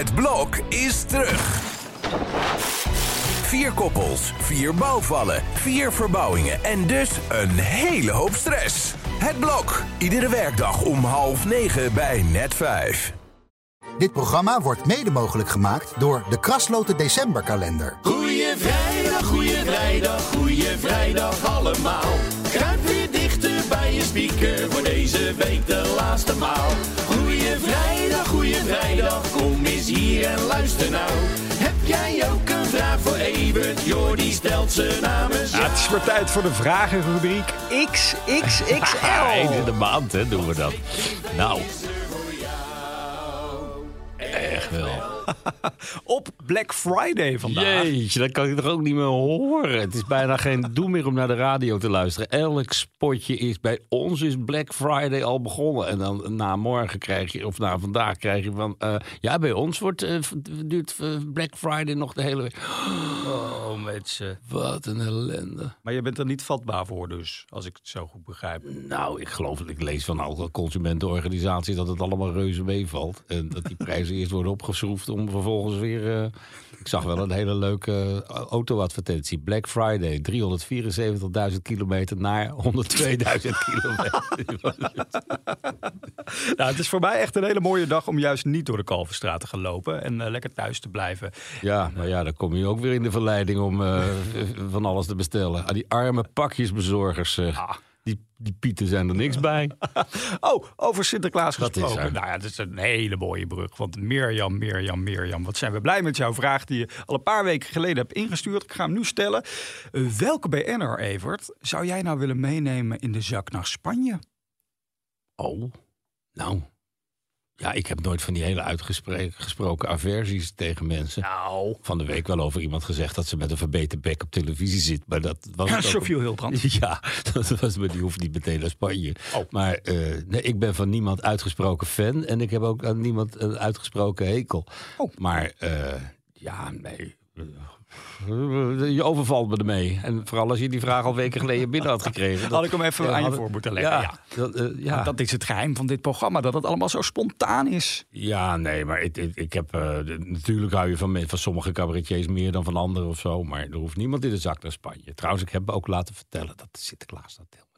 Het blok is terug. Vier koppels, vier bouwvallen, vier verbouwingen en dus een hele hoop stress. Het blok, iedere werkdag om half negen bij net vijf. Dit programma wordt mede mogelijk gemaakt door de Krasloten Decemberkalender. Goeie vrijdag, goeie vrijdag, goeie vrijdag allemaal. Kruip weer dichter bij je speaker voor deze week de laatste maal. Vraag voor Evert? Jordi stelt ze namens Ja, het is weer tijd voor de vragenrubriek XXXL. Eens in de maand, hè, doen we dat. Nou. Echt wel. Op Black Friday vandaag. Jeetje, dat kan ik toch ook niet meer horen. Het is bijna geen doel meer om naar de radio te luisteren. Elk spotje is bij ons is Black Friday al begonnen. En dan na morgen krijg je, of na vandaag krijg je van... eh, ja, bij ons wordt, eh, duurt eh, Black Friday nog de hele week. Oh, mensen. Wat een ellende. Maar je bent er niet vatbaar voor dus, als ik het zo goed begrijp. Nou, ik geloof dat ik lees van alle consumentenorganisaties dat het allemaal reuze meevalt. En dat die prijzen eerst worden opgeschroefd om vervolgens weer... eh, ik zag wel een hele leuke eh, auto-advertentie. Black Friday, 374.000 kilometer naar 102.000 kilometer. Nou, het is voor mij echt een hele mooie dag om juist niet door de Kalverstraat te gaan lopen en eh, lekker thuis te blijven. ja, maar ja, dan kom je ook weer in de verleiding om van alles te bestellen. Ah, die arme pakjesbezorgers, eh, die, die pieten zijn er niks bij. Oh, over Sinterklaas gesproken. Nou ja, dat is een hele mooie brug. Want Mirjam, Mirjam, Mirjam. Wat zijn we blij met jouw vraag die je al een paar weken geleden hebt ingestuurd. Ik ga hem nu stellen. Eh, welke BN'er, Evert, zou jij nou willen meenemen in de zak naar Spanje? Oh, nou. Ja, ik heb nooit van die hele uitgesproken aversies tegen mensen. Nou, Van de week wel over iemand gezegd dat ze met een verbeterd bek op televisie zit. Maar dat was ja, Sophie Hilbrand. Ja, dat was, maar die hoeft niet meteen naar Spanje. Oh. Maar eh, nee, ik ben van niemand uitgesproken fan. En ik heb ook aan niemand een uitgesproken hekel. Oh. Maar eh, ja, nee. Eh, Je overvalt me ermee. En vooral als je die vraag al weken geleden binnen had gekregen. Had ik hem even aan je voor moeten leggen, ja. dat, eh, ja. Dat is het geheim van dit programma, dat het allemaal zo spontaan is. Ja, nee, maar ik, ik, ik heb. eh, natuurlijk hou je van, van sommige cabaretiers meer dan van anderen of zo. Maar er hoeft niemand in de zak naar Spanje. Trouwens, ik heb ook laten vertellen dat Sinterklaas dat doet.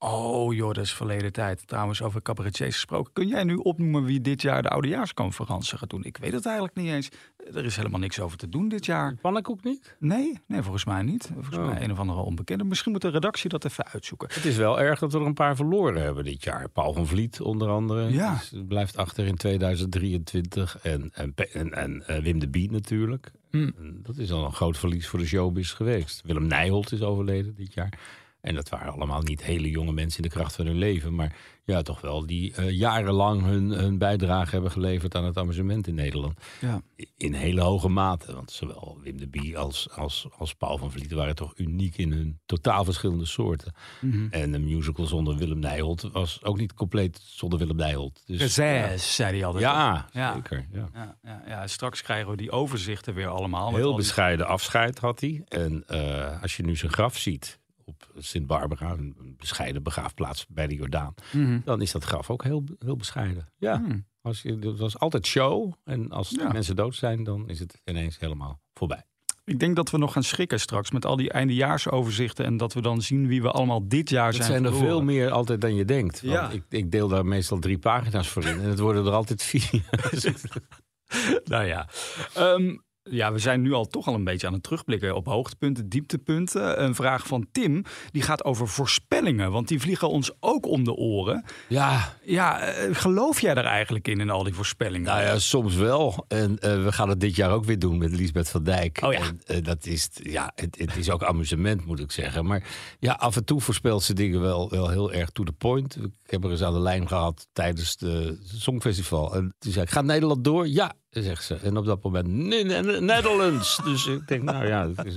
Oh joh, dat is verleden tijd. Trouwens, over cabaretiers gesproken. Kun jij nu opnoemen wie dit jaar de oudejaarsconferentie gaat doen? Ik weet het eigenlijk niet eens. Er is helemaal niks over te doen dit jaar. Pannenkoek niet? Nee, nee volgens mij niet. Volgens Oh. mij een of andere onbekende. Misschien moet de redactie dat even uitzoeken. Het is wel erg dat we er een paar verloren hebben dit jaar. Paul van Vliet onder andere. Ja. Dus blijft achter in 2023. En, en, en, en eh, Wim de Bie natuurlijk. En Dat is al een groot verlies voor de showbiz geweest. Willem Nijholt is overleden dit jaar. En dat waren allemaal niet hele jonge mensen in de kracht van hun leven. Maar ja, toch wel die eh, jarenlang hun, hun bijdrage hebben geleverd aan het amusement in Nederland. Ja. In hele hoge mate. Want zowel Wim de Bie als, als, als Paul van Vliet waren toch uniek in hun totaal verschillende soorten. Mhm. En een musical zonder Willem Nijholt was ook niet compleet zonder Willem Nijholt. Dus, zei hij altijd. ja, Ja. zeker. Ja. Ja, ja, ja, straks krijgen we die overzichten weer allemaal. Heel al die- bescheiden afscheid had hij. En eh, als je nu zijn graf ziet op Sint-Barbara, een een bescheiden begraafplaats bij de Jordaan, Mhm. dan is dat graf ook heel, heel bescheiden. Ja, Hmm. als je, dat was altijd show. En als Ja. mensen dood zijn, dan is het ineens helemaal voorbij. Ik denk dat we nog gaan schrikken straks met al die eindejaarsoverzichten. En dat we dan zien wie we allemaal dit jaar Het zijn. zijn er verloren. veel meer altijd dan je denkt. Want Ja. ik, ik deel daar meestal drie pagina's voor in. En het worden er altijd vier. Nou ja. Ehm, ja, we zijn nu al toch al een beetje aan het terugblikken op hoogtepunten, dieptepunten. Een vraag van Tim, die gaat over voorspellingen. Want die vliegen ons ook om de oren. ja, Ja, eh, geloof jij er eigenlijk in, in al die voorspellingen? Nou ja, soms wel. En eh, we gaan het dit jaar ook weer doen met Lisbeth van Dijk. Oh ja. En eh, dat is, ja, het, het is ook amusement, moet ik zeggen. Maar ja, af en toe voorspelt ze dingen wel, wel heel erg to the point. Ik heb er eens aan de lijn gehad tijdens het Songfestival. En toen zei ik, gaat Nederland door? Ja, zegt ze. En op dat moment, Netherlands. dus ik denk, nou ja, dat, is,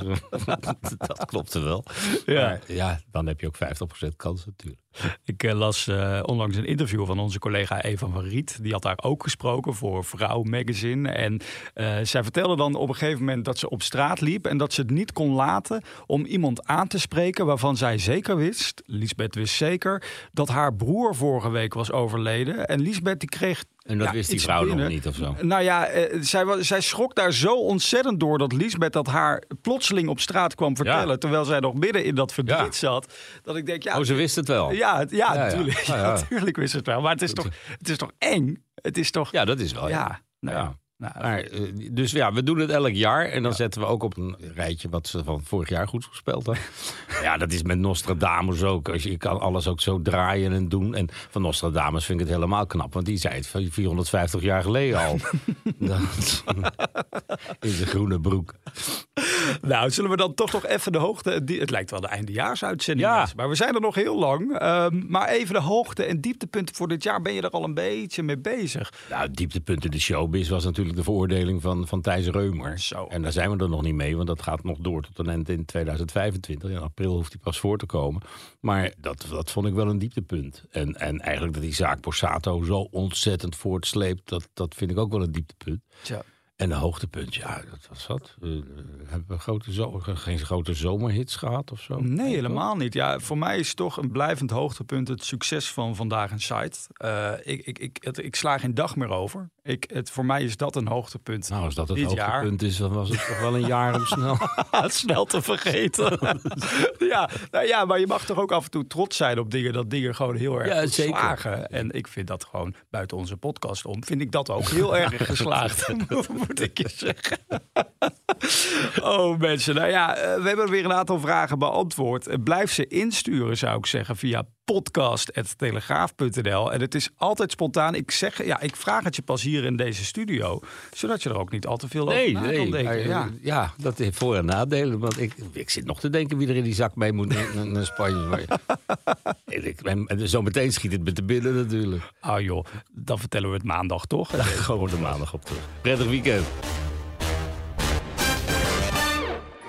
dat klopte wel. Ja. Maar ja, dan heb je ook 50% kans natuurlijk. Ik eh, las eh, onlangs een interview van onze collega Eva van Riet. Die had daar ook gesproken voor Vrouw Magazine. En eh, zij vertelde dan op een gegeven moment dat ze op straat liep. En dat ze het niet kon laten om iemand aan te spreken waarvan zij zeker wist, Lisbeth wist zeker, dat haar broer vorige week was overleden. En Lisbeth die kreeg En dat Ja, wist die vrouw nog niet of zo. Nou ja, eh, zij, zij schrok daar zo ontzettend door dat Liesbeth dat haar plotseling op straat kwam vertellen. Terwijl zij nog midden in dat verdriet Ja. zat. Dat ik denk, ja, Oh, ze wist het wel. Ja, ja, natuurlijk. Ja, ja. natuurlijk wist het wel. Maar het is toch, het is toch eng? Het is toch... Ja, dat is wel. ja. nou, Ja. nou, Maar, eh, dus ja, we doen het elk jaar. En dan zetten we ook op een rijtje wat ze van vorig jaar goed gespeeld hadden. ja, dat is met Nostradamus ook. Als je, je kan alles ook zo draaien en doen. En van Nostradamus vind ik het helemaal knap. Want die zei het van 450 jaar geleden al. Dat- in zijn groene broek. Nou, zullen we dan toch nog even de hoogte... Die, het lijkt wel de eindejaarsuitzending. Ja. mensen, Maar we zijn er nog heel lang. Ehm, maar even de hoogte en dieptepunten voor dit jaar. Ben je er al een beetje mee bezig? Nou, het dieptepunt in de showbiz was natuurlijk de veroordeling van, van Thijs Reumer. Zo. En daar zijn we er nog niet mee, want dat gaat nog door tot een eind in 2025. In april hoeft hij pas voor te komen. Maar dat, dat vond ik wel een dieptepunt. En, en eigenlijk dat die zaak Borsato zo ontzettend voortsleept, dat, dat vind ik ook wel een dieptepunt. Tja. En een hoogtepunt, ja, dat was wat. Eh, hebben we grote zo, geen grote zomerhits gehad of zo? Nee, helemaal niet. Ja, voor mij is toch een blijvend hoogtepunt het succes van Vandaag een Site. Eh, ik, ik, ik, het- ik sla geen dag meer over. Ik, het, voor mij is dat een hoogtepunt. Nou, als dat het dit jaar. hoogtepunt is, dan was het toch wel een jaar om snel. snel te vergeten. ja, nou ja, maar je mag toch ook af en toe trots zijn op dingen dat dingen gewoon heel erg Ja, zeker. slagen. En ik vind dat gewoon buiten onze podcast om, vind ik dat ook heel erg geslaagd. moet ik je zeggen. oh mensen, nou ja, eh, we hebben weer een aantal vragen beantwoord. Eh, Blijf ze insturen, zou ik zeggen, via podcast.telegraaf.nl. En het is altijd spontaan. Ik zeg, ja, ik vraag het je pas hier in deze studio, zodat je er ook niet al te veel Nee, over na nee. kan denken. ja. ja, dat heeft voor- en nadelen. Want ik, ik zit nog te denken wie er in die zak mee moet naar, Spanje. Maar, En zo meteen schiet het me te binnen natuurlijk. Ah joh, dan vertellen we het maandag toch? Gewoon de maandag op terug. Prettig weekend.